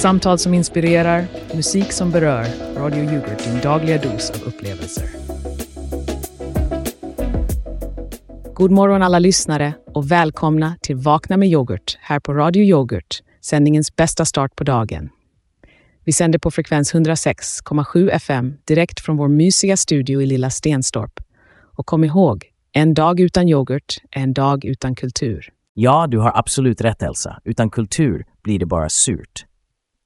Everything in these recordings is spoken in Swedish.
Samtal som inspirerar, musik som berör. Radio Yoghurt, din dagliga dos av upplevelser. God morgon alla lyssnare och välkomna till Vakna med yoghurt här på Radio Yoghurt, sändningens bästa start på dagen. Vi sänder på frekvens 106,7 FM direkt från vår mysiga studio i lilla Stenstorp. Och kom ihåg, en dag utan yoghurt är en dag utan kultur. Ja, du har absolut rätt Elsa. Utan kultur blir det bara surt.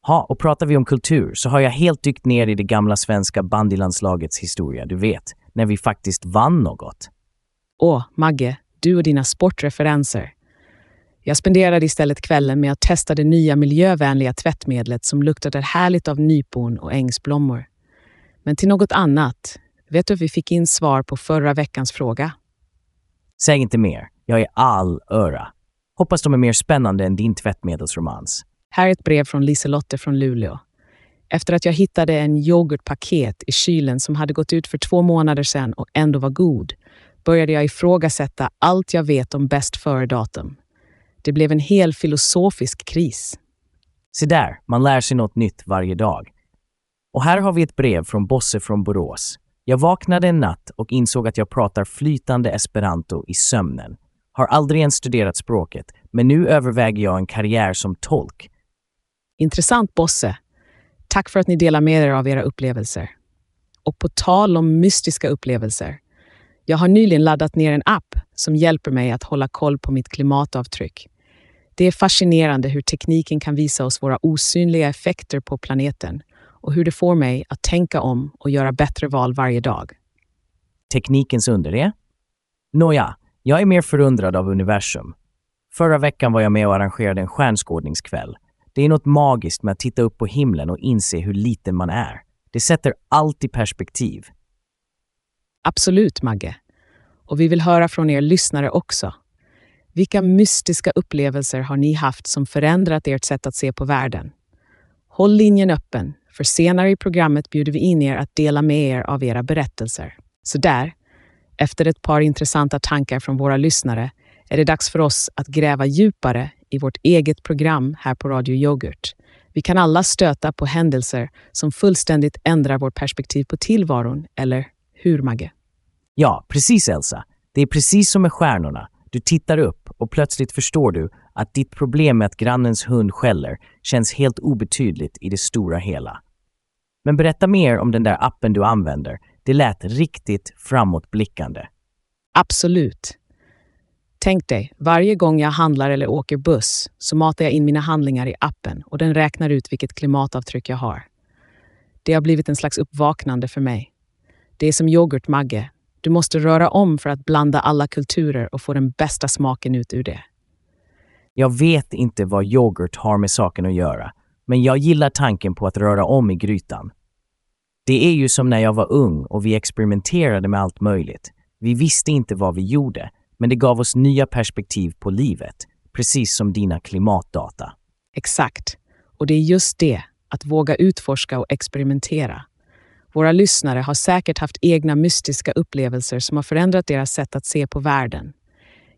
Ha, och pratar vi om kultur så har jag helt dykt ner i det gamla svenska bandylandslagets historia, du vet, när vi faktiskt vann något. Åh, Magge, du och dina sportreferenser. Jag spenderade istället kvällen med att testa det nya miljövänliga tvättmedlet som luktade härligt av nypon och ängsblommor. Men till något annat. Vet du, vi fick in svar på förra veckans fråga. Säg inte mer. Jag är all öra. Hoppas de är mer spännande än din tvättmedelsromans. Här är ett brev från Liselotte från Luleå. Efter att jag hittade en yoghurtpaket i kylen som hade gått ut för två månader sedan och ändå var god, började jag ifrågasätta allt jag vet om bäst före-datum. Det blev en hel filosofisk kris. Se där, man lär sig något nytt varje dag. Och här har vi ett brev från Bosse från Borås. Jag vaknade en natt och insåg att jag pratar flytande esperanto i sömnen. Har aldrig ens studerat språket, men nu överväger jag en karriär som tolk. Intressant Bosse. Tack för att ni delar med er av era upplevelser. Och på tal om mystiska upplevelser. Jag har nyligen laddat ner en app som hjälper mig att hålla koll på mitt klimatavtryck. Det är fascinerande hur tekniken kan visa oss våra osynliga effekter på planeten och hur det får mig att tänka om och göra bättre val varje dag. Teknikens under det? Nåja, jag är mer förundrad av universum. Förra veckan var jag med och arrangerade en stjärnskådningskväll. Det är något magiskt med att titta upp på himlen och inse hur liten man är. Det sätter allt i perspektiv. Absolut, Magge. Och vi vill höra från er lyssnare också. Vilka mystiska upplevelser har ni haft som förändrat ert sätt att se på världen? Håll linjen öppen, för senare i programmet bjuder vi in er att dela med er av era berättelser. Så där, efter ett par intressanta tankar från våra lyssnare, är det dags för oss att gräva djupare i vårt eget program här på Radio Yoghurt. Vi kan alla stöta på händelser som fullständigt ändrar vårt perspektiv på tillvaron, eller hur, Magge? Ja, precis Elsa. Det är precis som med stjärnorna. Du tittar upp och plötsligt förstår du att ditt problem med att grannens hund skäller känns helt obetydligt i det stora hela. Men berätta mer om den där appen du använder. Det lät riktigt framåtblickande. Absolut. Tänk dig, varje gång jag handlar eller åker buss så matar jag in mina handlingar i appen och den räknar ut vilket klimatavtryck jag har. Det har blivit en slags uppvaknande för mig. Det är som yoghurt, Magge. Du måste röra om för att blanda alla kulturer och få den bästa smaken ut ur det. Jag vet inte vad yoghurt har med saken att göra, men jag gillar tanken på att röra om i grytan. Det är ju som när jag var ung och vi experimenterade med allt möjligt. Vi visste inte vad vi gjorde, men det gav oss nya perspektiv på livet, precis som dina klimatdata. Exakt. Och det är just det, att våga utforska och experimentera. Våra lyssnare har säkert haft egna mystiska upplevelser som har förändrat deras sätt att se på världen.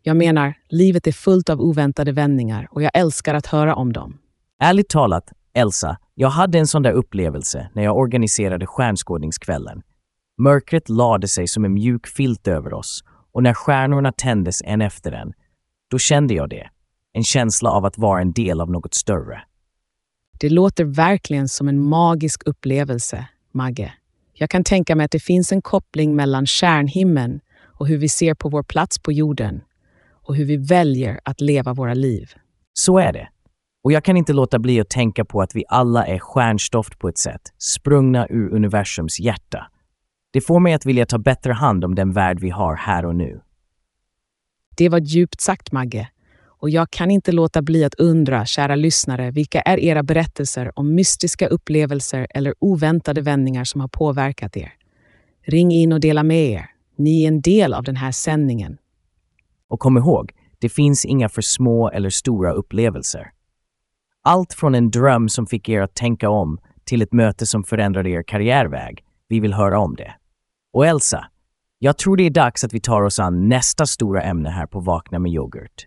Jag menar, livet är fullt av oväntade vändningar och jag älskar att höra om dem. Ärligt talat, Elsa, jag hade en sån där upplevelse när jag organiserade stjärnskådningskvällen. Mörkret lade sig som en mjuk filt över oss och när stjärnorna tändes en efter en, då kände jag det. En känsla av att vara en del av något större. Det låter verkligen som en magisk upplevelse, Magge. Jag kan tänka mig att det finns en koppling mellan stjärnhimlen och hur vi ser på vår plats på jorden och hur vi väljer att leva våra liv. Så är det. Och jag kan inte låta bli att tänka på att vi alla är stjärnstoft på ett sätt, sprungna ur universums hjärta. Det får mig att vilja ta bättre hand om den värld vi har här och nu. Det var djupt sagt, Magge. Och jag kan inte låta bli att undra, kära lyssnare, vilka är era berättelser om mystiska upplevelser eller oväntade vändningar som har påverkat er? Ring in och dela med er. Ni är en del av den här sändningen. Och kom ihåg, det finns inga för små eller stora upplevelser. Allt från en dröm som fick er att tänka om till ett möte som förändrade er karriärväg. Vi vill höra om det. Och Elsa, jag tror det är dags att vi tar oss an nästa stora ämne här på Vakna med yoghurt.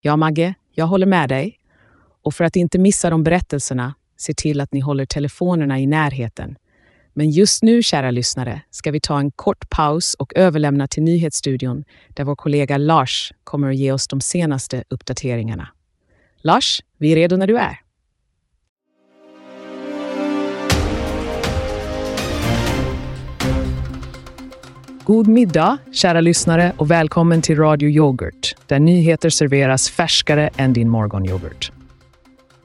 Ja, Magge, jag håller med dig. Och för att inte missa de berättelserna, se till att ni håller telefonerna i närheten. Men just nu, kära lyssnare, ska vi ta en kort paus och överlämna till nyhetsstudion där vår kollega Lars kommer att ge oss de senaste uppdateringarna. Lars, vi är redo när du är. God middag, kära lyssnare, och välkommen till Radio Yoghurt, där nyheter serveras färskare än din morgonyoghurt.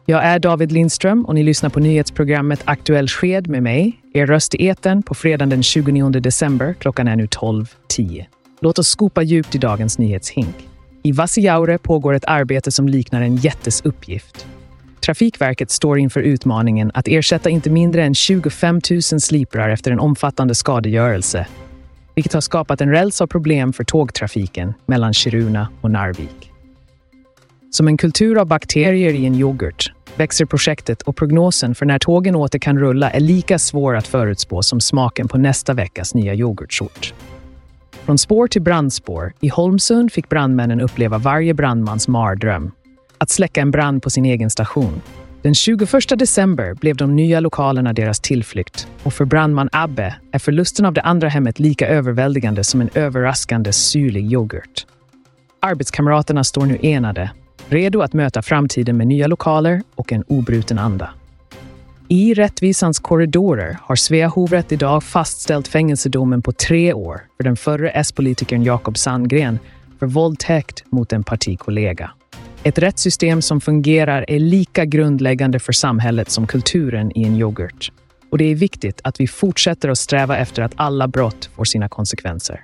Jag är David Lindström och ni lyssnar på nyhetsprogrammet Aktuell sked med mig, er röst i eten på fredagen den 29 december. Klockan är nu 12.10. Låt oss skopa djupt i dagens nyhetshink. I Vassijaure pågår ett arbete som liknar en jättes uppgift. Trafikverket står inför utmaningen att ersätta inte mindre än 25 000 sliprar efter en omfattande skadegörelse vilket har skapat en räls av problem för tågtrafiken mellan Kiruna och Narvik. Som en kultur av bakterier i en yoghurt växer projektet och prognosen för när tågen åter kan rulla är lika svår att förutspå som smaken på nästa veckas nya yoghurtsort. Från spår till brandspår, i Holmsund fick brandmännen uppleva varje brandmans mardröm. Att släcka en brand på sin egen station den 21 december blev de nya lokalerna deras tillflykt och för brandman Abbe är förlusten av det andra hemmet lika överväldigande som en överraskande syrlig yoghurt. Arbetskamraterna står nu enade, redo att möta framtiden med nya lokaler och en obruten anda. I rättvisans korridorer har Svea hovrätt idag fastställt fängelsedomen på tre år för den förre S-politikern Jakob Sandgren för våldtäkt mot en partikollega. Ett rättssystem som fungerar är lika grundläggande för samhället som kulturen i en yoghurt. Och det är viktigt att vi fortsätter att sträva efter att alla brott får sina konsekvenser.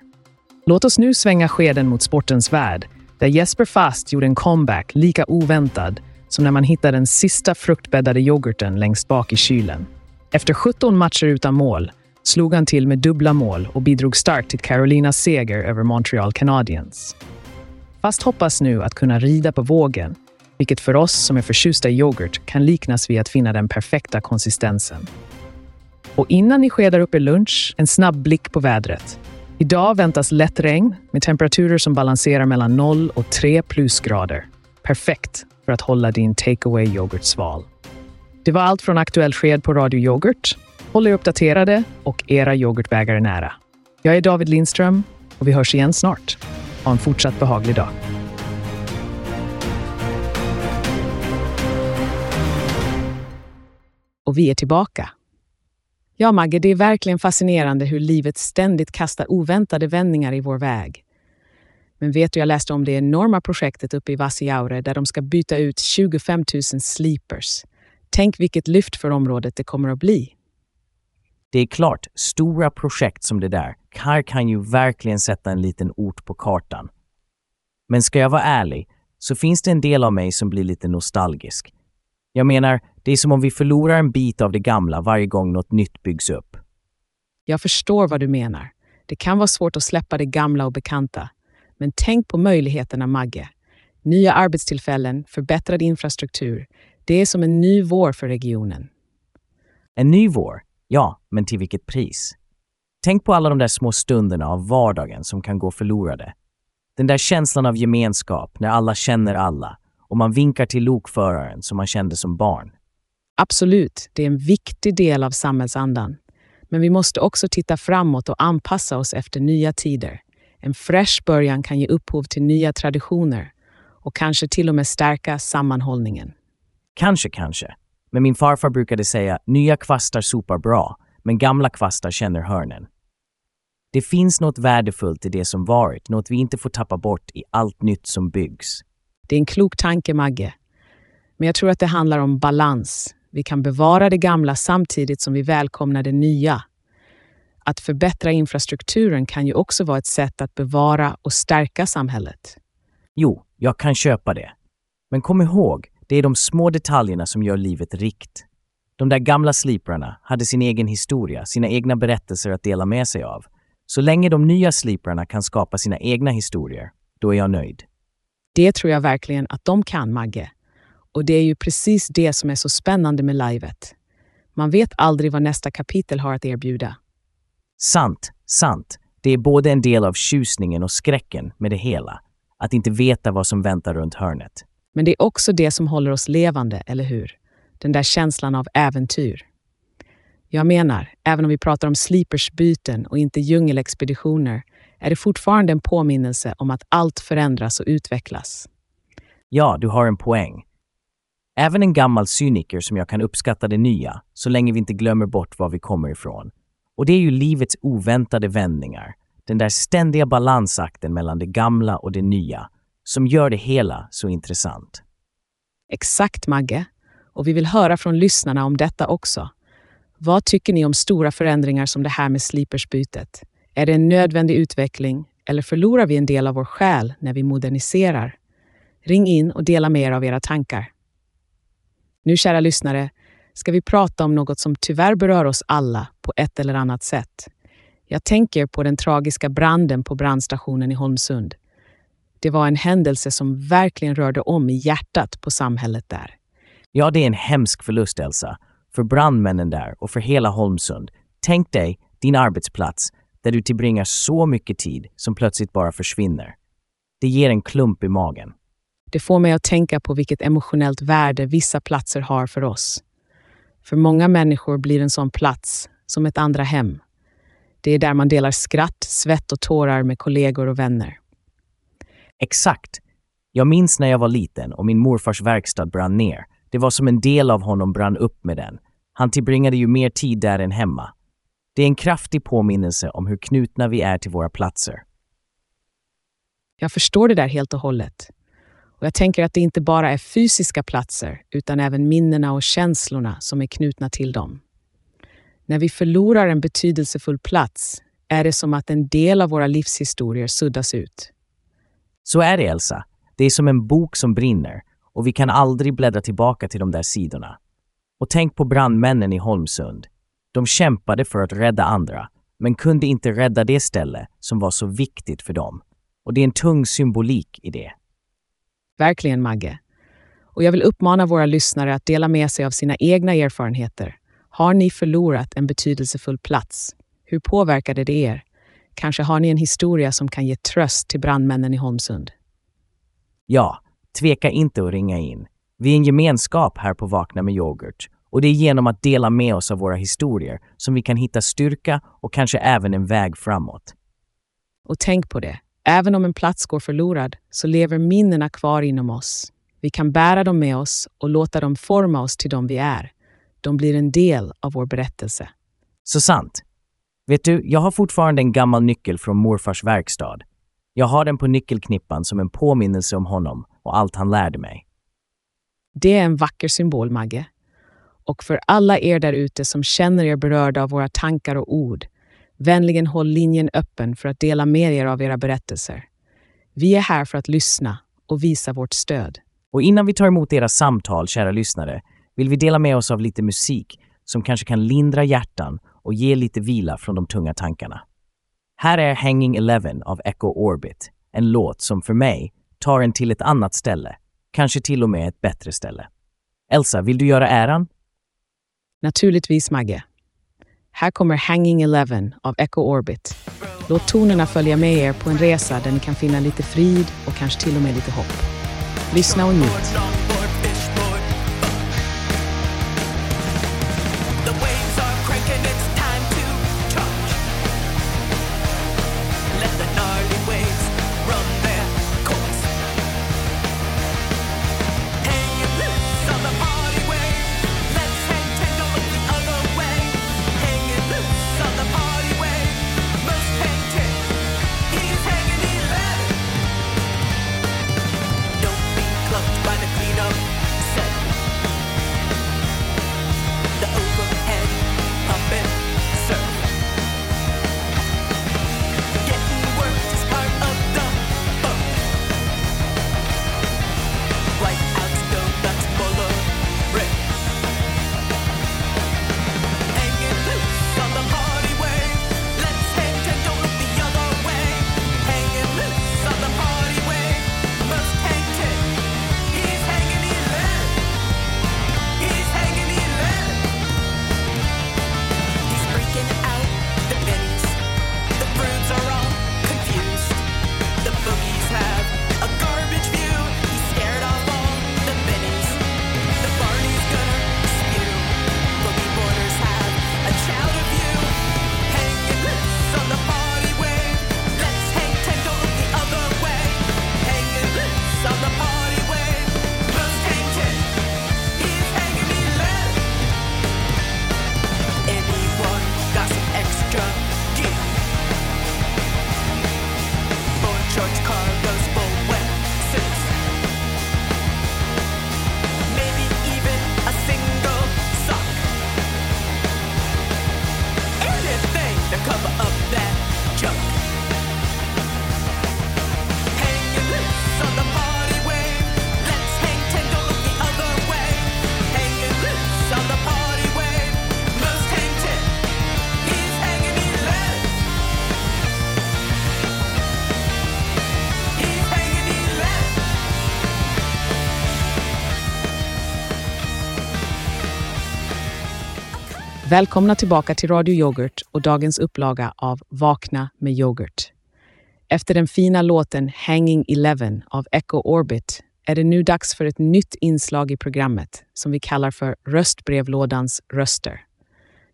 Låt oss nu svänga skeden mot sportens värld, där Jesper Fast gjorde en comeback lika oväntad som när man hittade den sista fruktbäddade yoghurten längst bak i kylen. Efter 17 matcher utan mål slog han till med dubbla mål och bidrog starkt till Carolinas seger över Montreal Canadiens. Fast hoppas nu att kunna rida på vågen, vilket för oss som är förtjusta i yoghurt kan liknas vid att finna den perfekta konsistensen. Och innan ni skedar upp er lunch, en snabb blick på vädret. Idag väntas lätt regn med temperaturer som balanserar mellan 0 och 3 plusgrader. Perfekt för att hålla din takeaway yoghurt sval. Det var allt från Aktuell sked på Radio Yoghurt. Håll er uppdaterade och era yoghurtbägare nära. Jag är David Lindström och vi hörs igen snart. Ha en fortsatt behaglig dag. Och vi är tillbaka. Ja, Magge, det är verkligen fascinerande hur livet ständigt kastar oväntade vändningar i vår väg. Men vet du, jag läste om det enorma projektet uppe i Vassijaure där de ska byta ut 25 000 sleepers. Tänk vilket lyft för området det kommer att bli. Det är klart, stora projekt som det där, här kan ju verkligen sätta en liten ort på kartan. Men ska jag vara ärlig, så finns det en del av mig som blir lite nostalgisk. Jag menar, det är som om vi förlorar en bit av det gamla varje gång något nytt byggs upp. Jag förstår vad du menar. Det kan vara svårt att släppa det gamla och bekanta. Men tänk på möjligheterna, Magge. Nya arbetstillfällen, förbättrad infrastruktur. Det är som en ny vår för regionen. En ny vår? Ja, men till vilket pris? Tänk på alla de där små stunderna av vardagen som kan gå förlorade. Den där känslan av gemenskap när alla känner alla och man vinkar till lokföraren som man kände som barn. Absolut, det är en viktig del av samhällsandan. Men vi måste också titta framåt och anpassa oss efter nya tider. En fräsch början kan ge upphov till nya traditioner och kanske till och med stärka sammanhållningen. Kanske, kanske. Men min farfar brukade säga nya kvastar sopar bra, men gamla kvastar känner hörnen. Det finns något värdefullt i det som varit, något vi inte får tappa bort i allt nytt som byggs. Det är en klok tanke, Magge. Men jag tror att det handlar om balans. Vi kan bevara det gamla samtidigt som vi välkomnar det nya. Att förbättra infrastrukturen kan ju också vara ett sätt att bevara och stärka samhället. Jo, jag kan köpa det. Men kom ihåg, det är de små detaljerna som gör livet rikt. De där gamla sliprarna hade sin egen historia, sina egna berättelser att dela med sig av. Så länge de nya sliprarna kan skapa sina egna historier, då är jag nöjd. Det tror jag verkligen att de kan, Magge. Och det är ju precis det som är så spännande med livet. Man vet aldrig vad nästa kapitel har att erbjuda. Sant, sant. Det är både en del av tjusningen och skräcken med det hela. Att inte veta vad som väntar runt hörnet. Men det är också det som håller oss levande, eller hur? den där känslan av äventyr. Jag menar, även om vi pratar om sleepersbyten och inte djungelexpeditioner, är det fortfarande en påminnelse om att allt förändras och utvecklas. Ja, du har en poäng. Även en gammal cyniker som jag kan uppskatta det nya, så länge vi inte glömmer bort var vi kommer ifrån. Och det är ju livets oväntade vändningar, den där ständiga balansakten mellan det gamla och det nya, som gör det hela så intressant. Exakt, Magge. Och vi vill höra från lyssnarna om detta också. Vad tycker ni om stora förändringar som det här med slipersbytet? Är det en nödvändig utveckling eller förlorar vi en del av vår själ när vi moderniserar? Ring in och dela med er av era tankar. Nu, kära lyssnare, ska vi prata om något som tyvärr berör oss alla på ett eller annat sätt. Jag tänker på den tragiska branden på brandstationen i Holmsund. Det var en händelse som verkligen rörde om i hjärtat på samhället där. Ja, det är en hemsk förlust, Elsa. För brandmännen där och för hela Holmsund. Tänk dig din arbetsplats där du tillbringar så mycket tid som plötsligt bara försvinner. Det ger en klump i magen. Det får mig att tänka på vilket emotionellt värde vissa platser har för oss. För många människor blir en sån plats som ett andra hem. Det är där man delar skratt, svett och tårar med kollegor och vänner. Exakt. Jag minns när jag var liten och min morfars verkstad brann ner. Det var som en del av honom brann upp med den. Han tillbringade ju mer tid där än hemma. Det är en kraftig påminnelse om hur knutna vi är till våra platser. Jag förstår det där helt och hållet. Och jag tänker att det inte bara är fysiska platser utan även minnena och känslorna som är knutna till dem. När vi förlorar en betydelsefull plats är det som att en del av våra livshistorier suddas ut. Så är det, Elsa. Det är som en bok som brinner och vi kan aldrig bläddra tillbaka till de där sidorna. Och tänk på brandmännen i Holmsund. De kämpade för att rädda andra, men kunde inte rädda det ställe som var så viktigt för dem. Och det är en tung symbolik i det. Verkligen, Magge. Och jag vill uppmana våra lyssnare att dela med sig av sina egna erfarenheter. Har ni förlorat en betydelsefull plats? Hur påverkade det er? Kanske har ni en historia som kan ge tröst till brandmännen i Holmsund? Ja, tveka inte att ringa in. Vi är en gemenskap här på Vakna med yoghurt och det är genom att dela med oss av våra historier som vi kan hitta styrka och kanske även en väg framåt. Och tänk på det, även om en plats går förlorad så lever minnena kvar inom oss. Vi kan bära dem med oss och låta dem forma oss till de vi är. De blir en del av vår berättelse. Så sant. Vet du, jag har fortfarande en gammal nyckel från morfars verkstad. Jag har den på nyckelknippan som en påminnelse om honom och allt han lärde mig. Det är en vacker symbol, Magge. Och för alla er där ute som känner er berörda av våra tankar och ord, vänligen håll linjen öppen för att dela med er av era berättelser. Vi är här för att lyssna och visa vårt stöd. Och innan vi tar emot era samtal, kära lyssnare, vill vi dela med oss av lite musik som kanske kan lindra hjärtan och ge lite vila från de tunga tankarna. Här är Hanging Eleven av Echo Orbit, en låt som för mig tar en till ett annat ställe, kanske till och med ett bättre ställe. Elsa, vill du göra äran? Naturligtvis, Magge. Här kommer Hanging Eleven av Echo Orbit. Låt tonerna följa med er på en resa där ni kan finna lite frid och kanske till och med lite hopp. Lyssna och njut. Välkomna tillbaka till Radio Yoghurt och dagens upplaga av Vakna med yoghurt. Efter den fina låten Hanging Eleven av Echo Orbit är det nu dags för ett nytt inslag i programmet som vi kallar för Röstbrevlådans röster.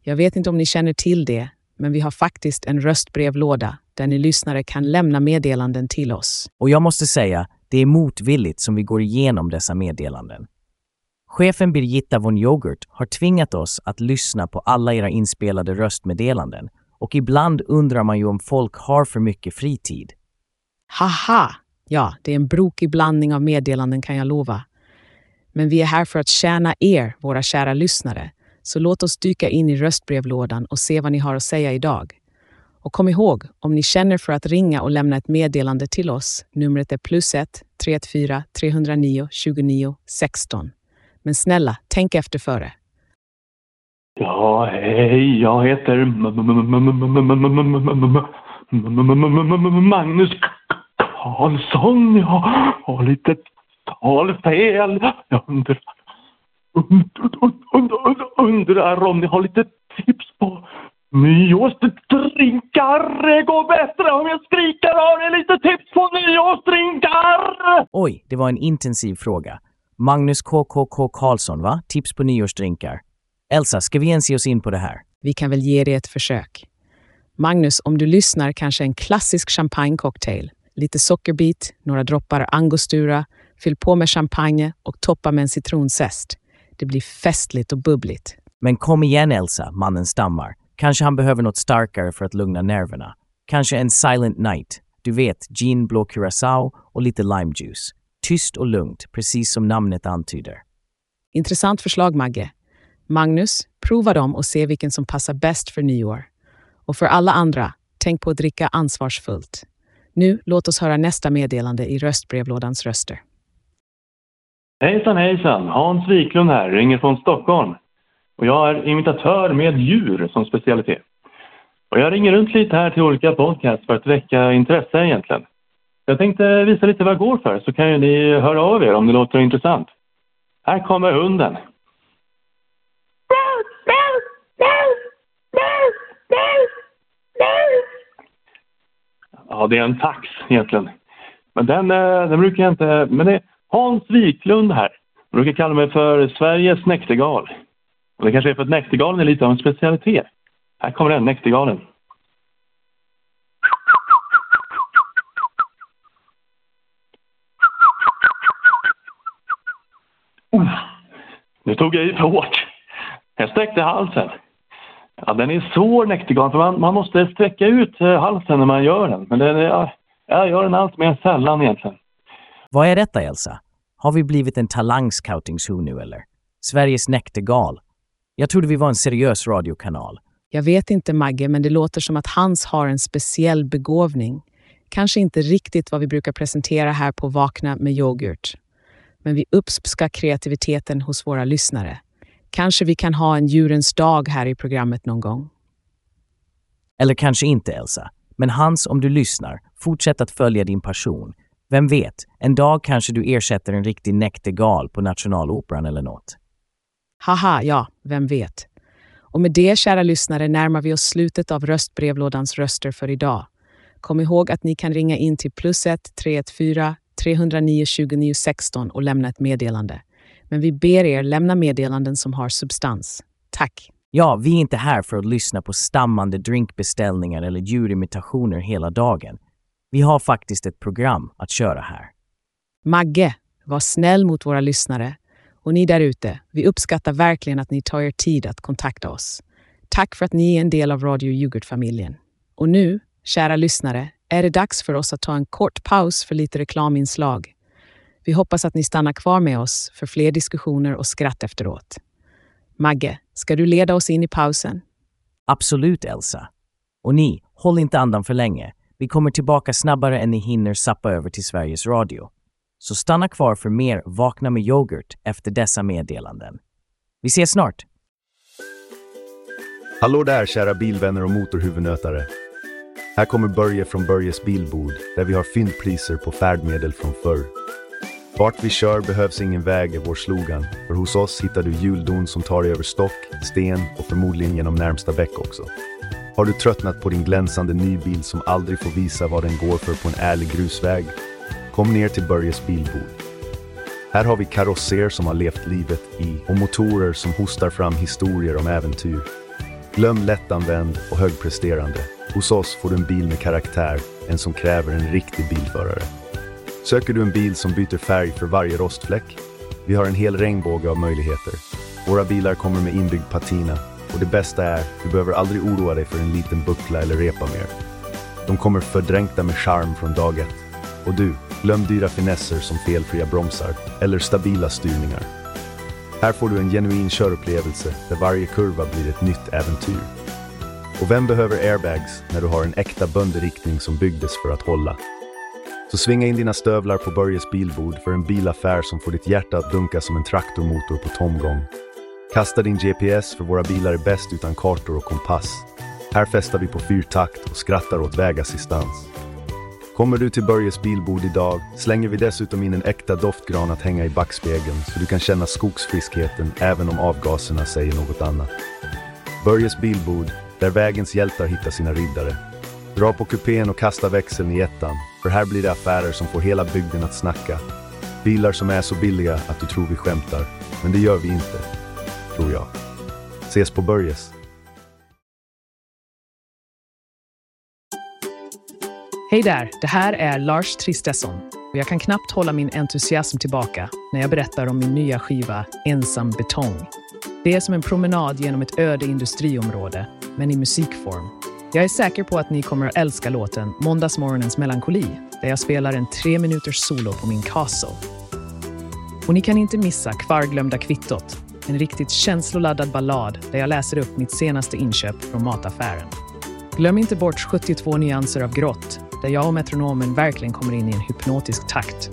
Jag vet inte om ni känner till det, men vi har faktiskt en röstbrevlåda där ni lyssnare kan lämna meddelanden till oss. Och jag måste säga, det är motvilligt som vi går igenom dessa meddelanden. Chefen Birgitta von Yoghurt har tvingat oss att lyssna på alla era inspelade röstmeddelanden och ibland undrar man ju om folk har för mycket fritid. Haha! Ja, det är en brokig blandning av meddelanden kan jag lova. Men vi är här för att tjäna er, våra kära lyssnare. Så låt oss dyka in i röstbrevlådan och se vad ni har att säga idag. Och kom ihåg, om ni känner för att ringa och lämna ett meddelande till oss, numret är plus 1 314 309 29 16. Men snälla, tänk efter före. Ja, hej, jag heter Magnus Karlsson. Jag har lite talfel. Jag undrar, undrar om ni har lite tips på nyårsdrinkar. Det går bättre om jag skriker. Har ni lite tips på nyårsdrinkar? Oj, det var en intensiv fråga. Magnus KKK Karlsson, va? Tips på nyårsdrinkar. Elsa, ska vi ens ge oss in på det här? Vi kan väl ge det ett försök. Magnus, om du lyssnar kanske en klassisk champagnecocktail. Lite sockerbit, några droppar angostura, fyll på med champagne och toppa med en citronzest. Det blir festligt och bubbligt. Men kom igen Elsa, mannen stammar. Kanske han behöver något starkare för att lugna nerverna. Kanske en silent night. Du vet, gin, blå curacao och lite limejuice. Tyst och lugnt, precis som namnet antyder. Intressant förslag, Magge. Magnus, prova dem och se vilken som passar bäst för nyår. Och för alla andra, tänk på att dricka ansvarsfullt. Nu, låt oss höra nästa meddelande i röstbrevlådans röster. Hejsan hejsan! Hans Wiklund här, ringer från Stockholm. Och jag är imitatör med djur som specialitet. Och jag ringer runt lite här till olika podcasts för att väcka intresse egentligen. Jag tänkte visa lite vad jag går för så kan ju ni höra av er om det låter intressant. Här kommer hunden. Ja, det är en tax egentligen. Men den, eh, den brukar jag inte... Men det är Hans Wiklund här. Jag brukar kalla mig för Sveriges näktergal. Och det kanske är för att näktergalen är lite av en specialitet. Här kommer den, näktergalen. Uff, nu tog jag i för hårt. Jag sträckte halsen. Ja, den är svår näktergal för man, man måste sträcka ut eh, halsen när man gör den. Men den är, ja, jag gör den allt mer sällan egentligen. Vad är detta Elsa? Har vi blivit en talangscoutingshoo nu eller? Sveriges näktergal. Jag trodde vi var en seriös radiokanal. Jag vet inte, Magge, men det låter som att Hans har en speciell begåvning. Kanske inte riktigt vad vi brukar presentera här på Vakna med yoghurt. Men vi uppskattar kreativiteten hos våra lyssnare. Kanske vi kan ha en djurens dag här i programmet någon gång. Eller kanske inte Elsa. Men Hans, om du lyssnar, fortsätt att följa din passion. Vem vet, en dag kanske du ersätter en riktig näktergal på Nationaloperan eller något. Haha, ja, vem vet. Och med det, kära lyssnare, närmar vi oss slutet av röstbrevlådans röster för idag. Kom ihåg att ni kan ringa in till plus 1 314 309 29 16 och lämna ett meddelande. Men vi ber er lämna meddelanden som har substans. Tack! Ja, vi är inte här för att lyssna på stammande drinkbeställningar eller djurimitationer hela dagen. Vi har faktiskt ett program att köra här. Magge, var snäll mot våra lyssnare. Och ni där ute, vi uppskattar verkligen att ni tar er tid att kontakta oss. Tack för att ni är en del av Radio Yoghurt-familjen. Och nu, kära lyssnare, är det dags för oss att ta en kort paus för lite reklaminslag. Vi hoppas att ni stannar kvar med oss för fler diskussioner och skratt efteråt. Magge, ska du leda oss in i pausen? Absolut, Elsa. Och ni, håll inte andan för länge. Vi kommer tillbaka snabbare än ni hinner sappa över till Sveriges Radio. Så stanna kvar för mer Vakna med yoghurt efter dessa meddelanden. Vi ses snart! Hallå där kära bilvänner och motorhuvudnötare. Här kommer Börje från Börjes bilbod där vi har fyndpriser på färdmedel från förr. Vart vi kör behövs ingen väg är vår slogan, för hos oss hittar du hjuldon som tar dig över stock, sten och förmodligen genom närmsta bäck också. Har du tröttnat på din glänsande nybil som aldrig får visa vad den går för på en ärlig grusväg? Kom ner till Börjes Bilbod. Här har vi karosser som har levt livet i och motorer som hostar fram historier om äventyr. Glöm lättanvänd och högpresterande. Hos oss får du en bil med karaktär, en som kräver en riktig bilförare. Söker du en bil som byter färg för varje rostfläck? Vi har en hel regnbåge av möjligheter. Våra bilar kommer med inbyggd patina och det bästa är, du behöver aldrig oroa dig för en liten buckla eller repa mer. De kommer fördränkta med charm från dag ett. Och du, glöm dyra finesser som felfria bromsar eller stabila styrningar. Här får du en genuin körupplevelse där varje kurva blir ett nytt äventyr. Och vem behöver airbags när du har en äkta bönderiktning som byggdes för att hålla? Så svinga in dina stövlar på Börjes bilbord för en bilaffär som får ditt hjärta att dunka som en traktormotor på tomgång. Kasta din GPS för våra bilar är bäst utan kartor och kompass. Här festar vi på fyrtakt och skrattar åt vägassistans. Kommer du till Börjes bilbord idag slänger vi dessutom in en äkta doftgran att hänga i backspegeln så du kan känna skogsfriskheten även om avgaserna säger något annat. Börjes bilbord, där vägens hjältar hittar sina riddare. Dra på kupén och kasta växeln i ettan, för här blir det affärer som får hela bygden att snacka. Bilar som är så billiga att du tror vi skämtar, men det gör vi inte. Tror jag. Ses på Börjes. Hej där, det här är Lars Tristesson och jag kan knappt hålla min entusiasm tillbaka när jag berättar om min nya skiva Ensam betong. Det är som en promenad genom ett öde industriområde, men i musikform. Jag är säker på att ni kommer att älska låten Måndagsmorgonens melankoli, där jag spelar en tre minuters solo på min castle. Och ni kan inte missa Kvarglömda kvittot, en riktigt känsloladdad ballad där jag läser upp mitt senaste inköp från mataffären. Glöm inte bort 72 nyanser av grått, där jag och metronomen verkligen kommer in i en hypnotisk takt.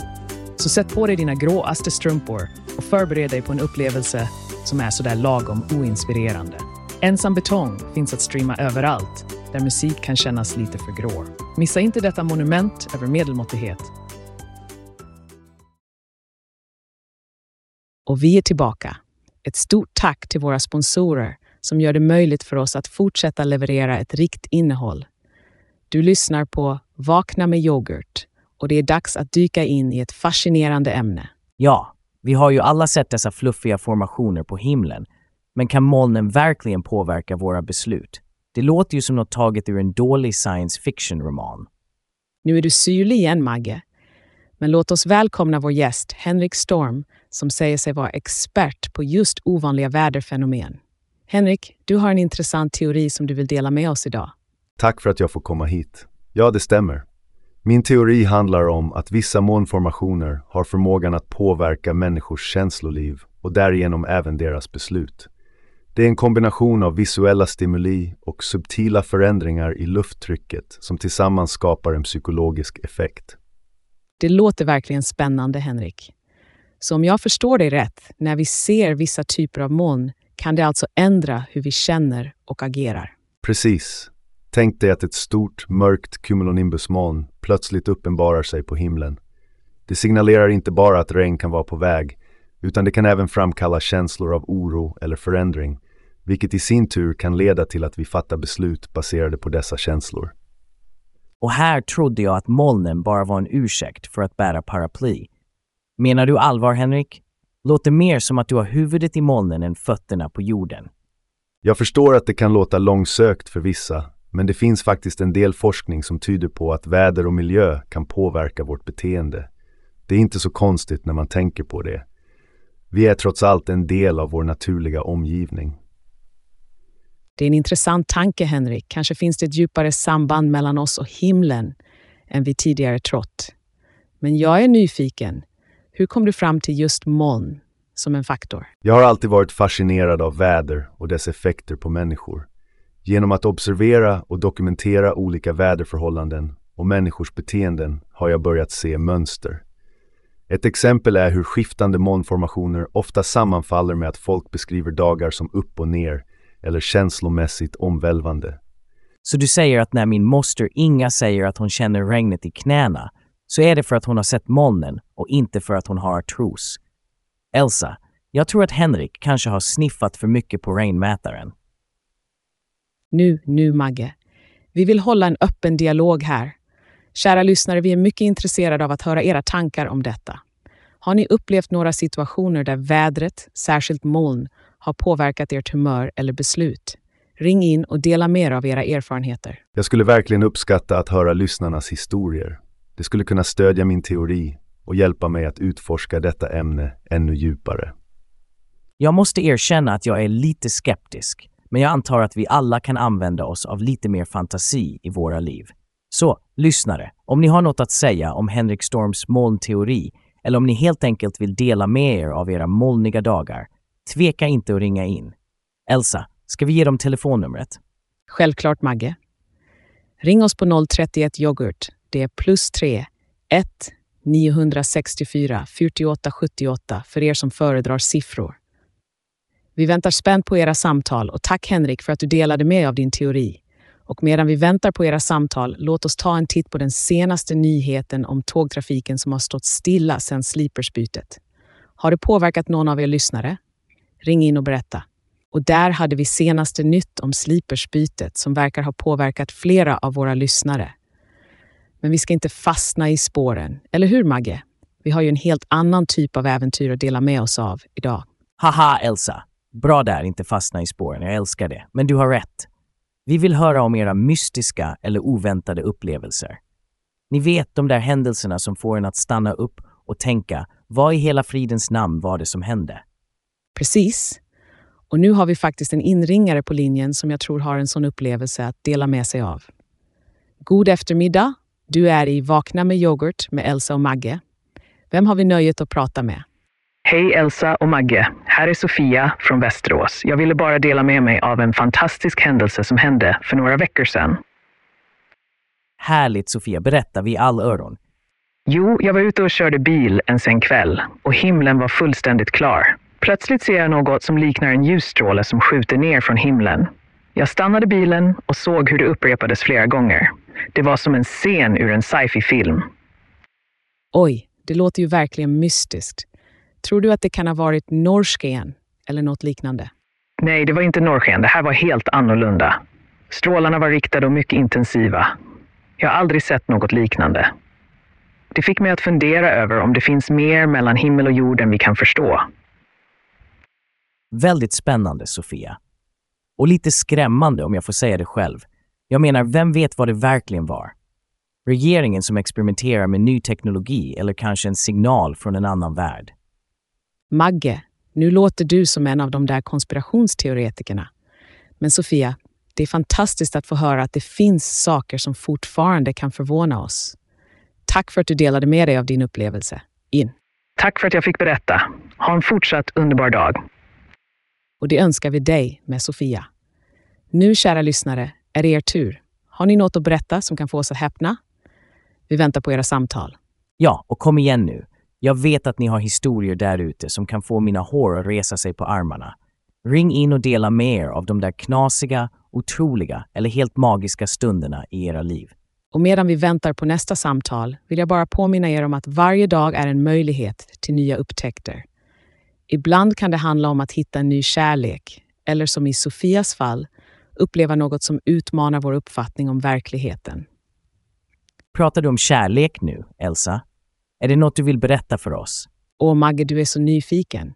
Så sätt på dig dina gråaste strumpor och förbered dig på en upplevelse som är sådär lagom oinspirerande. Ensam betong finns att streama överallt, där musik kan kännas lite för grå. Missa inte detta monument över medelmåttighet. Och vi är tillbaka. Ett stort tack till våra sponsorer som gör det möjligt för oss att fortsätta leverera ett rikt innehåll. Du lyssnar på Vakna med yoghurt och det är dags att dyka in i ett fascinerande ämne. Ja, vi har ju alla sett dessa fluffiga formationer på himlen. Men kan molnen verkligen påverka våra beslut? Det låter ju som något taget ur en dålig science fiction-roman. Nu är du syrlig igen, Magge. Men låt oss välkomna vår gäst Henrik Storm som säger sig vara expert på just ovanliga väderfenomen. Henrik, du har en intressant teori som du vill dela med oss idag. Tack för att jag får komma hit. Ja, det stämmer. Min teori handlar om att vissa molnformationer har förmågan att påverka människors känsloliv och därigenom även deras beslut. Det är en kombination av visuella stimuli och subtila förändringar i lufttrycket som tillsammans skapar en psykologisk effekt. Det låter verkligen spännande, Henrik. Så om jag förstår dig rätt, när vi ser vissa typer av moln kan det alltså ändra hur vi känner och agerar. Precis. Tänk dig att ett stort, mörkt cumulonimbusmoln plötsligt uppenbarar sig på himlen. Det signalerar inte bara att regn kan vara på väg, utan det kan även framkalla känslor av oro eller förändring, vilket i sin tur kan leda till att vi fattar beslut baserade på dessa känslor. Och här trodde jag att molnen bara var en ursäkt för att bära paraply. Menar du allvar, Henrik? Låter mer som att du har huvudet i molnen än fötterna på jorden. Jag förstår att det kan låta långsökt för vissa, men det finns faktiskt en del forskning som tyder på att väder och miljö kan påverka vårt beteende. Det är inte så konstigt när man tänker på det. Vi är trots allt en del av vår naturliga omgivning. Det är en intressant tanke, Henrik. Kanske finns det ett djupare samband mellan oss och himlen än vi tidigare trott. Men jag är nyfiken. Hur kom du fram till just moln som en faktor? Jag har alltid varit fascinerad av väder och dess effekter på människor. Genom att observera och dokumentera olika väderförhållanden och människors beteenden har jag börjat se mönster. Ett exempel är hur skiftande molnformationer ofta sammanfaller med att folk beskriver dagar som upp och ner eller känslomässigt omvälvande. Så du säger att när min moster Inga säger att hon känner regnet i knäna, så är det för att hon har sett molnen och inte för att hon har artros. Elsa, jag tror att Henrik kanske har sniffat för mycket på regnmätaren. Nu, nu Magge. Vi vill hålla en öppen dialog här. Kära lyssnare, vi är mycket intresserade av att höra era tankar om detta. Har ni upplevt några situationer där vädret, särskilt moln, har påverkat ert humör eller beslut? Ring in och dela mer av era erfarenheter. Jag skulle verkligen uppskatta att höra lyssnarnas historier. Det skulle kunna stödja min teori och hjälpa mig att utforska detta ämne ännu djupare. Jag måste erkänna att jag är lite skeptisk, men jag antar att vi alla kan använda oss av lite mer fantasi i våra liv. Så, lyssnare, om ni har något att säga om Henrik Storms molnteori eller om ni helt enkelt vill dela med er av era molniga dagar, tveka inte att ringa in. Elsa, ska vi ge dem telefonnumret? Självklart Magge. Ring oss på 031 yoghurt. Det är plus 3 1 964 48 78 för er som föredrar siffror. Vi väntar spänt på era samtal och tack Henrik för att du delade med av din teori. Och medan vi väntar på era samtal, låt oss ta en titt på den senaste nyheten om tågtrafiken som har stått stilla sedan Sleepersbytet. Har det påverkat någon av er lyssnare? Ring in och berätta. Och där hade vi senaste nytt om Sleepersbytet som verkar ha påverkat flera av våra lyssnare. Men vi ska inte fastna i spåren, eller hur Magge? Vi har ju en helt annan typ av äventyr att dela med oss av idag. Haha, Elsa. Bra där, inte fastna i spåren. Jag älskar det. Men du har rätt. Vi vill höra om era mystiska eller oväntade upplevelser. Ni vet de där händelserna som får en att stanna upp och tänka, vad i hela fridens namn var det som hände? Precis. Och nu har vi faktiskt en inringare på linjen som jag tror har en sån upplevelse att dela med sig av. God eftermiddag. Du är i Vakna med yoghurt med Elsa och Magge. Vem har vi nöjet att prata med? Hej Elsa och Magge. Här är Sofia från Västerås. Jag ville bara dela med mig av en fantastisk händelse som hände för några veckor sedan. Härligt Sofia, berätta, vi all öron. Jo, jag var ute och körde bil en sen kväll och himlen var fullständigt klar. Plötsligt ser jag något som liknar en ljusstråle som skjuter ner från himlen. Jag stannade bilen och såg hur det upprepades flera gånger. Det var som en scen ur en sci-fi-film. Oj, det låter ju verkligen mystiskt. Tror du att det kan ha varit norrsken eller något liknande? Nej, det var inte norrsken. Det här var helt annorlunda. Strålarna var riktade och mycket intensiva. Jag har aldrig sett något liknande. Det fick mig att fundera över om det finns mer mellan himmel och jord än vi kan förstå. Väldigt spännande, Sofia. Och lite skrämmande om jag får säga det själv. Jag menar, vem vet vad det verkligen var? Regeringen som experimenterar med ny teknologi eller kanske en signal från en annan värld. Magge, nu låter du som en av de där konspirationsteoretikerna. Men Sofia, det är fantastiskt att få höra att det finns saker som fortfarande kan förvåna oss. Tack för att du delade med dig av din upplevelse. In. Tack för att jag fick berätta. Ha en fortsatt underbar dag. Och det önskar vi dig med Sofia. Nu, kära lyssnare, är det er tur. Har ni något att berätta som kan få oss att häpna? Vi väntar på era samtal. Ja, och kom igen nu. Jag vet att ni har historier där ute som kan få mina hår att resa sig på armarna. Ring in och dela med er av de där knasiga, otroliga eller helt magiska stunderna i era liv. Och medan vi väntar på nästa samtal vill jag bara påminna er om att varje dag är en möjlighet till nya upptäckter. Ibland kan det handla om att hitta en ny kärlek, eller som i Sofias fall, uppleva något som utmanar vår uppfattning om verkligheten. Pratar du om kärlek nu, Elsa? Är det något du vill berätta för oss? Åh, Magge, du är så nyfiken.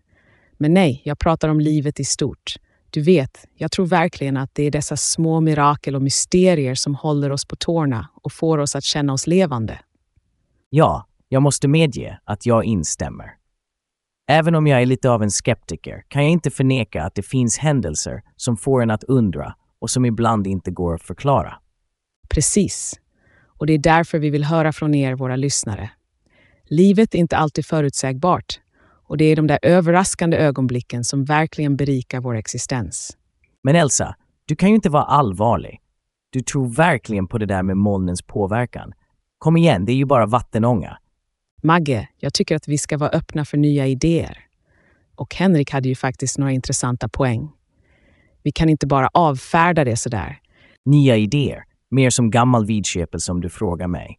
Men nej, jag pratar om livet i stort. Du vet, jag tror verkligen att det är dessa små mirakel och mysterier som håller oss på tårna och får oss att känna oss levande. Ja, jag måste medge att jag instämmer. Även om jag är lite av en skeptiker kan jag inte förneka att det finns händelser som får en att undra och som ibland inte går att förklara. Precis. Och det är därför vi vill höra från er, våra lyssnare. Livet är inte alltid förutsägbart och det är de där överraskande ögonblicken som verkligen berikar vår existens. Men Elsa, du kan ju inte vara allvarlig. Du tror verkligen på det där med molnens påverkan. Kom igen, det är ju bara vattenånga. Magge, jag tycker att vi ska vara öppna för nya idéer. Och Henrik hade ju faktiskt några intressanta poäng. Vi kan inte bara avfärda det sådär. Nya idéer, mer som gammal vidskepelse om du frågar mig.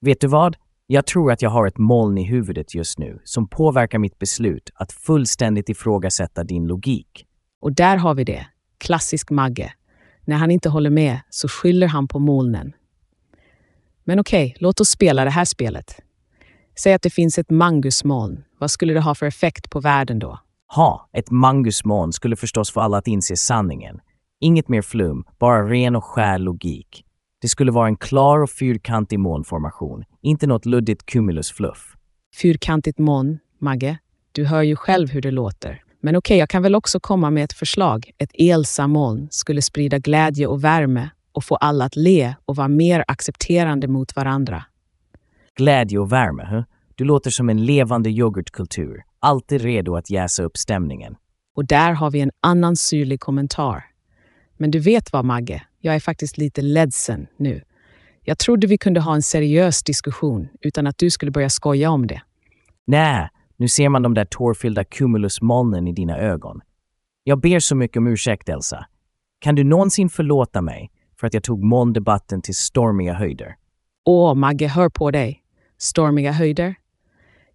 Vet du vad? Jag tror att jag har ett moln i huvudet just nu som påverkar mitt beslut att fullständigt ifrågasätta din logik. Och där har vi det. Klassisk Magge. När han inte håller med så skyller han på molnen. Men okej, låt oss spela det här spelet. Säg att det finns ett mangusmoln. Vad skulle det ha för effekt på världen då? Ha, ett mangusmoln skulle förstås få alla att inse sanningen. Inget mer flum, bara ren och skär logik. Det skulle vara en klar och fyrkantig molnformation, inte något luddigt cumulusfluff. Fyrkantigt moln, Magge. Du hör ju själv hur det låter. Men okej, jag kan väl också komma med ett förslag. Ett Elsa-moln skulle sprida glädje och värme och få alla att le och vara mer accepterande mot varandra. Glädje och värme, huh? Du låter som en levande yoghurtkultur, alltid redo att jäsa upp stämningen. Och där har vi en annan syrlig kommentar. Men du vet vad, Magge? Jag är faktiskt lite ledsen nu. Jag trodde vi kunde ha en seriös diskussion utan att du skulle börja skoja om det. Nej, nu ser man de där tårfyllda cumulusmolnen i dina ögon. Jag ber så mycket om ursäkt, Elsa. Kan du någonsin förlåta mig för att jag tog molndebatten till stormiga höjder? Åh, Magge, hör på dig. Stormiga höjder.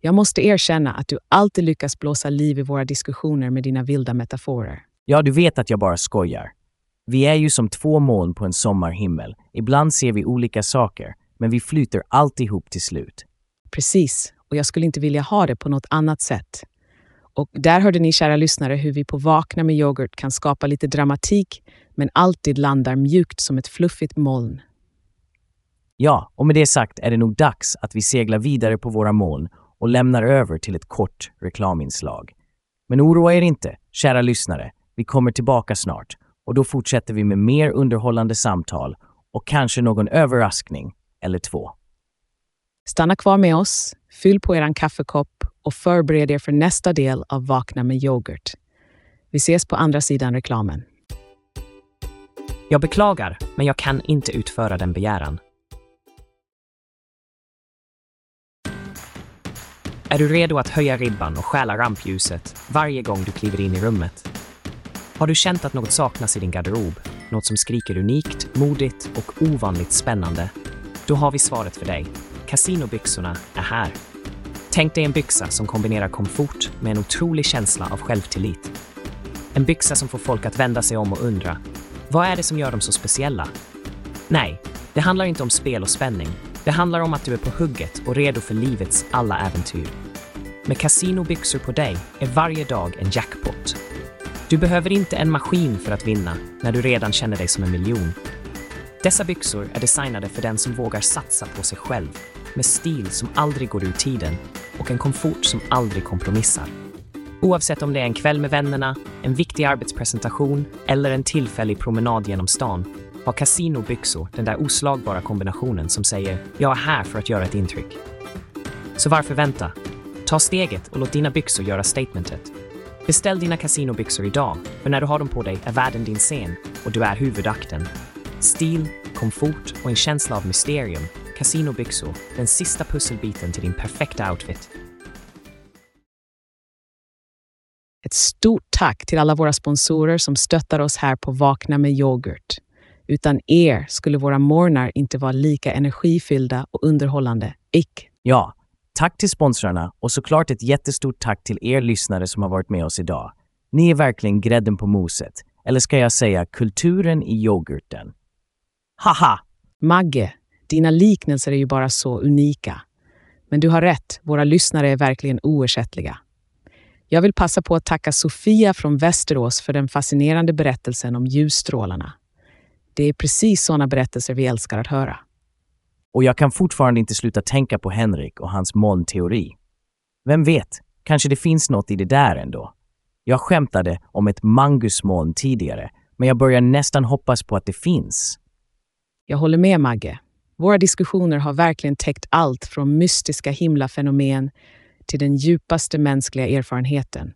Jag måste erkänna att du alltid lyckas blåsa liv i våra diskussioner med dina vilda metaforer. Ja, du vet att jag bara skojar. Vi är ju som två moln på en sommarhimmel. Ibland ser vi olika saker, men vi flyter alltid ihop till slut. Precis, och jag skulle inte vilja ha det på något annat sätt. Och där hörde ni, kära lyssnare, hur vi på Vakna med yoghurt kan skapa lite dramatik, men alltid landar mjukt som ett fluffigt moln. Ja, och med det sagt är det nog dags att vi seglar vidare på våra moln och lämnar över till ett kort reklaminslag. Men oroa er inte, kära lyssnare. Vi kommer tillbaka snart och då fortsätter vi med mer underhållande samtal och kanske någon överraskning eller två. Stanna kvar med oss, fyll på eran kaffekopp och förbered er för nästa del av Vakna med yoghurt. Vi ses på andra sidan reklamen. Jag beklagar, men jag kan inte utföra den begäran. Är du redo att höja ribban och stjäla rampljuset varje gång du kliver in i rummet? Har du känt att något saknas i din garderob? Något som skriker unikt, modigt och ovanligt spännande? Då har vi svaret för dig. Casinobyxorna är här. Tänk dig en byxa som kombinerar komfort med en otrolig känsla av självtillit. En byxa som får folk att vända sig om och undra, vad är det som gör dem så speciella? Nej, det handlar inte om spel och spänning. Det handlar om att du är på hugget och redo för livets alla äventyr. Med casinobyxor på dig är varje dag en jackpot. Du behöver inte en maskin för att vinna när du redan känner dig som en miljon. Dessa byxor är designade för den som vågar satsa på sig själv med stil som aldrig går ur tiden och en komfort som aldrig kompromissar. Oavsett om det är en kväll med vännerna, en viktig arbetspresentation eller en tillfällig promenad genom stan har Casino byxor den där oslagbara kombinationen som säger “Jag är här för att göra ett intryck”. Så varför vänta? Ta steget och låt dina byxor göra statementet. Beställ dina Casino-byxor idag, för när du har dem på dig är världen din scen och du är huvudakten. Stil, komfort och en känsla av mysterium. Casino-byxor, den sista pusselbiten till din perfekta outfit. Ett stort tack till alla våra sponsorer som stöttar oss här på Vakna med yoghurt. Utan er skulle våra morgnar inte vara lika energifyllda och underhållande. Ick! Ja, tack till sponsrarna och såklart ett jättestort tack till er lyssnare som har varit med oss idag. Ni är verkligen grädden på moset. Eller ska jag säga kulturen i yoghurten? Haha! Magge, dina liknelser är ju bara så unika. Men du har rätt, våra lyssnare är verkligen oersättliga. Jag vill passa på att tacka Sofia från Västerås för den fascinerande berättelsen om ljusstrålarna. Det är precis sådana berättelser vi älskar att höra. Och jag kan fortfarande inte sluta tänka på Henrik och hans molnteori. Vem vet, kanske det finns något i det där ändå. Jag skämtade om ett mangusmoln tidigare, men jag börjar nästan hoppas på att det finns. Jag håller med Magge. Våra diskussioner har verkligen täckt allt från mystiska himlafenomen till den djupaste mänskliga erfarenheten.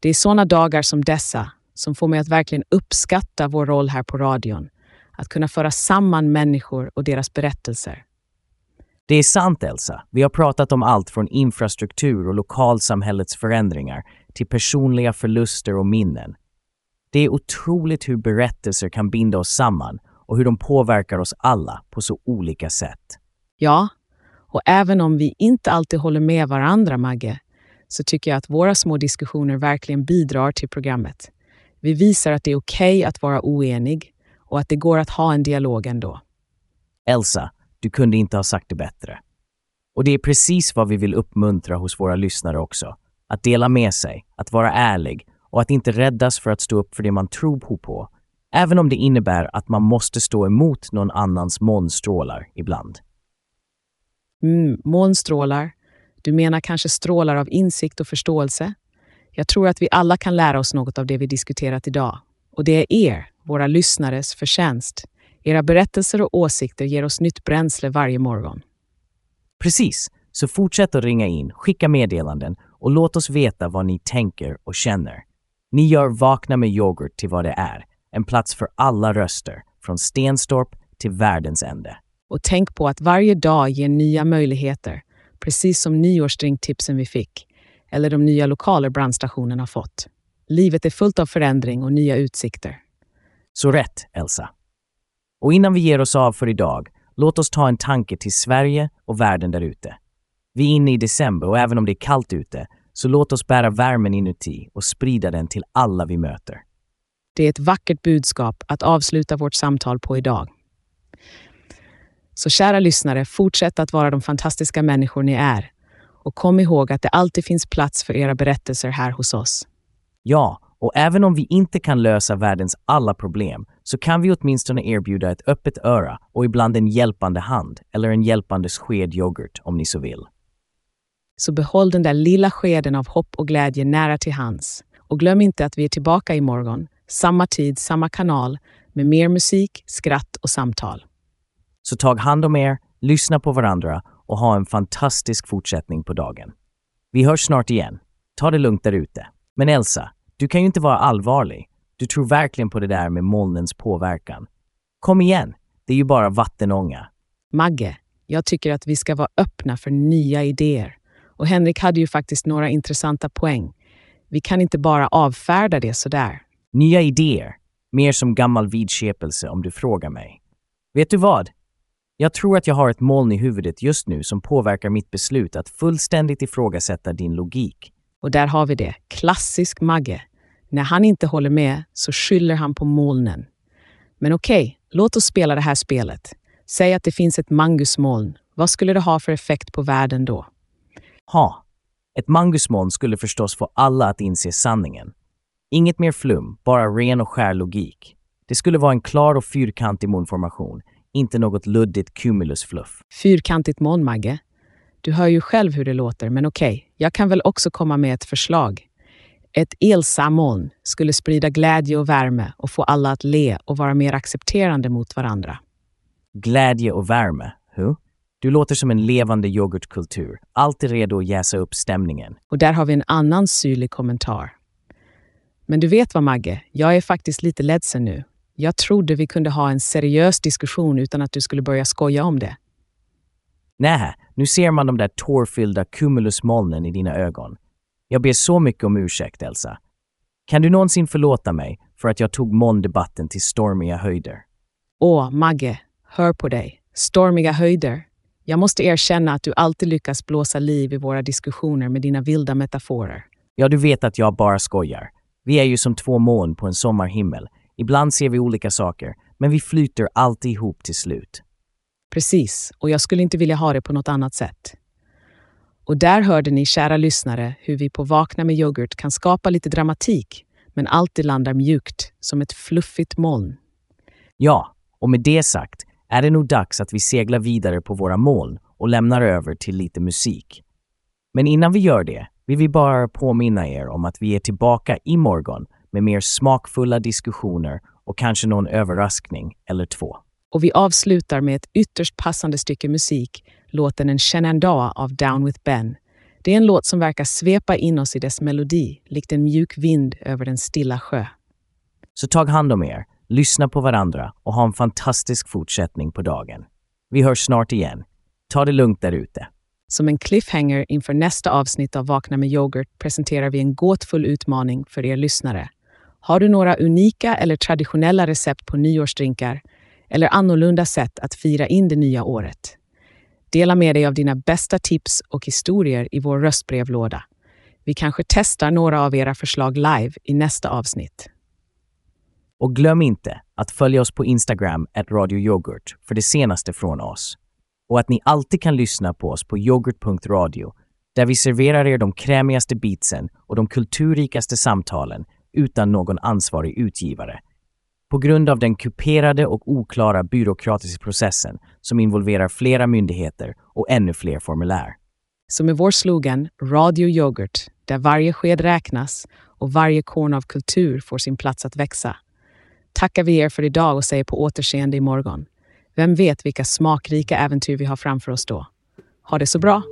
Det är sådana dagar som dessa som får mig att verkligen uppskatta vår roll här på radion. Att kunna föra samman människor och deras berättelser. Det är sant, Elsa. Vi har pratat om allt från infrastruktur och lokalsamhällets förändringar till personliga förluster och minnen. Det är otroligt hur berättelser kan binda oss samman och hur de påverkar oss alla på så olika sätt. Ja, Och även om vi inte alltid håller med varandra, Magge, så tycker jag att våra små diskussioner verkligen bidrar till programmet. Vi visar att det är okej att vara oenig och att det går att ha en dialog ändå. Elsa, du kunde inte ha sagt det bättre. Och det är precis vad vi vill uppmuntra hos våra lyssnare också. Att dela med sig, att vara ärlig och att inte räddas för att stå upp för det man tror på, även om det innebär att man måste stå emot någon annans molnstrålar ibland. Mm, molnstrålar. Du menar kanske strålar av insikt och förståelse? Jag tror att vi alla kan lära oss något av det vi diskuterat idag. Och det är er, våra lyssnares, förtjänst. Era berättelser och åsikter ger oss nytt bränsle varje morgon. Precis, så fortsätt att ringa in, skicka meddelanden och låt oss veta vad ni tänker och känner. Ni gör Vakna med yoghurt till vad det är, en plats för alla röster, från Stenstorp till världens ände. Och tänk på att varje dag ger nya möjligheter, precis som nyårsdrinktipsen vi fick, eller de nya lokaler brandstationen har fått. Livet är fullt av förändring och nya utsikter. Så rätt, Elsa. Och innan vi ger oss av för idag, låt oss ta en tanke till Sverige och världen där ute. Vi är inne i december och även om det är kallt ute, så låt oss bära värmen inuti och sprida den till alla vi möter. Det är ett vackert budskap att avsluta vårt samtal på idag. Så kära lyssnare, fortsätt att vara de fantastiska människor ni är. Och kom ihåg att det alltid finns plats för era berättelser här hos oss. Ja, och även om vi inte kan lösa världens alla problem så kan vi åtminstone erbjuda ett öppet öra och ibland en hjälpande hand eller en hjälpande sked yoghurt om ni så vill. Så behåll den där lilla skeden av hopp och glädje nära till hands. Och glöm inte att vi är tillbaka imorgon, samma tid, samma kanal, med mer musik, skratt och samtal. Så tag hand om er, lyssna på varandra och ha en fantastisk fortsättning på dagen. Vi hörs snart igen. Ta det lugnt där ute. Men Elsa, du kan ju inte vara allvarlig. Du tror verkligen på det där med molnens påverkan. Kom igen, det är ju bara vattenånga. Magge, jag tycker att vi ska vara öppna för nya idéer. Och Henrik hade ju faktiskt några intressanta poäng. Vi kan inte bara avfärda det sådär. Nya idéer. Mer som gammal vidskepelse om du frågar mig. Vet du vad? Jag tror att jag har ett moln i huvudet just nu som påverkar mitt beslut att fullständigt ifrågasätta din logik. Och där har vi det. Klassisk Magge. När han inte håller med så skyller han på molnen. Men okej, låt oss spela det här spelet. Säg att det finns ett mangusmoln. Vad skulle det ha för effekt på världen då? Ha! Ett mangusmoln skulle förstås få alla att inse sanningen. Inget mer flum, bara ren och skär logik. Det skulle vara en klar och fyrkantig molnformation, inte något luddigt cumulusfluff. Fyrkantigt moln, Magge. Du hör ju själv hur det låter, men okej, jag kan väl också komma med ett förslag. Ett Elsa-moln skulle sprida glädje och värme och få alla att le och vara mer accepterande mot varandra. Glädje och värme, hu? Du låter som en levande yoghurtkultur, alltid redo att jäsa upp stämningen. Och där har vi en annan syrlig kommentar. Men du vet vad, Magge? Jag är faktiskt lite ledsen nu. Jag trodde vi kunde ha en seriös diskussion utan att du skulle börja skoja om det. Nähä, nu ser man de där tårfyllda cumulusmolnen i dina ögon. Jag ber så mycket om ursäkt, Elsa. Kan du någonsin förlåta mig för att jag tog molndebatten till stormiga höjder? Åh, Magge, hör på dig. Stormiga höjder. Jag måste erkänna att du alltid lyckas blåsa liv i våra diskussioner med dina vilda metaforer. Ja, du vet att jag bara skojar. Vi är ju som två moln på en sommarhimmel. Ibland ser vi olika saker, men vi flyter alltid ihop till slut. Precis, och jag skulle inte vilja ha det på något annat sätt. Och där hörde ni, kära lyssnare, hur vi på Vakna med yoghurt kan skapa lite dramatik, men alltid landar mjukt, som ett fluffigt moln. Ja, och med det sagt är det nog dags att vi seglar vidare på våra moln och lämnar över till lite musik. Men innan vi gör det vill vi bara påminna er om att vi är tillbaka imorgon med mer smakfulla diskussioner och kanske någon överraskning eller två. Och vi avslutar med ett ytterst passande stycke musik, låten En Shenandoah av Down with Ben. Det är en låt som verkar svepa in oss i dess melodi, likt en mjuk vind över en stilla sjö. Så tag hand om er, lyssna på varandra och ha en fantastisk fortsättning på dagen. Vi hörs snart igen. Ta det lugnt där ute. Som en cliffhanger inför nästa avsnitt av Vakna med yoghurt presenterar vi en gåtfull utmaning för er lyssnare. Har du några unika eller traditionella recept på nyårsdrinkar eller annorlunda sätt att fira in det nya året? Dela med dig av dina bästa tips och historier i vår röstbrevlåda. Vi kanske testar några av era förslag live i nästa avsnitt. Och glöm inte att följa oss på Instagram, at Radio Yoghurt, för det senaste från oss. Och att ni alltid kan lyssna på oss på yoghurt.radio, där vi serverar er de krämigaste beatsen och de kulturrikaste samtalen utan någon ansvarig utgivare. På grund av den kuperade och oklara byråkratiska processen som involverar flera myndigheter och ännu fler formulär. Som i vår slogan Radio Yoghurt, där varje sked räknas och varje korn av kultur får sin plats att växa, tackar vi er för idag och säger på återseende imorgon. Vem vet vilka smakrika äventyr vi har framför oss då? Ha det så bra!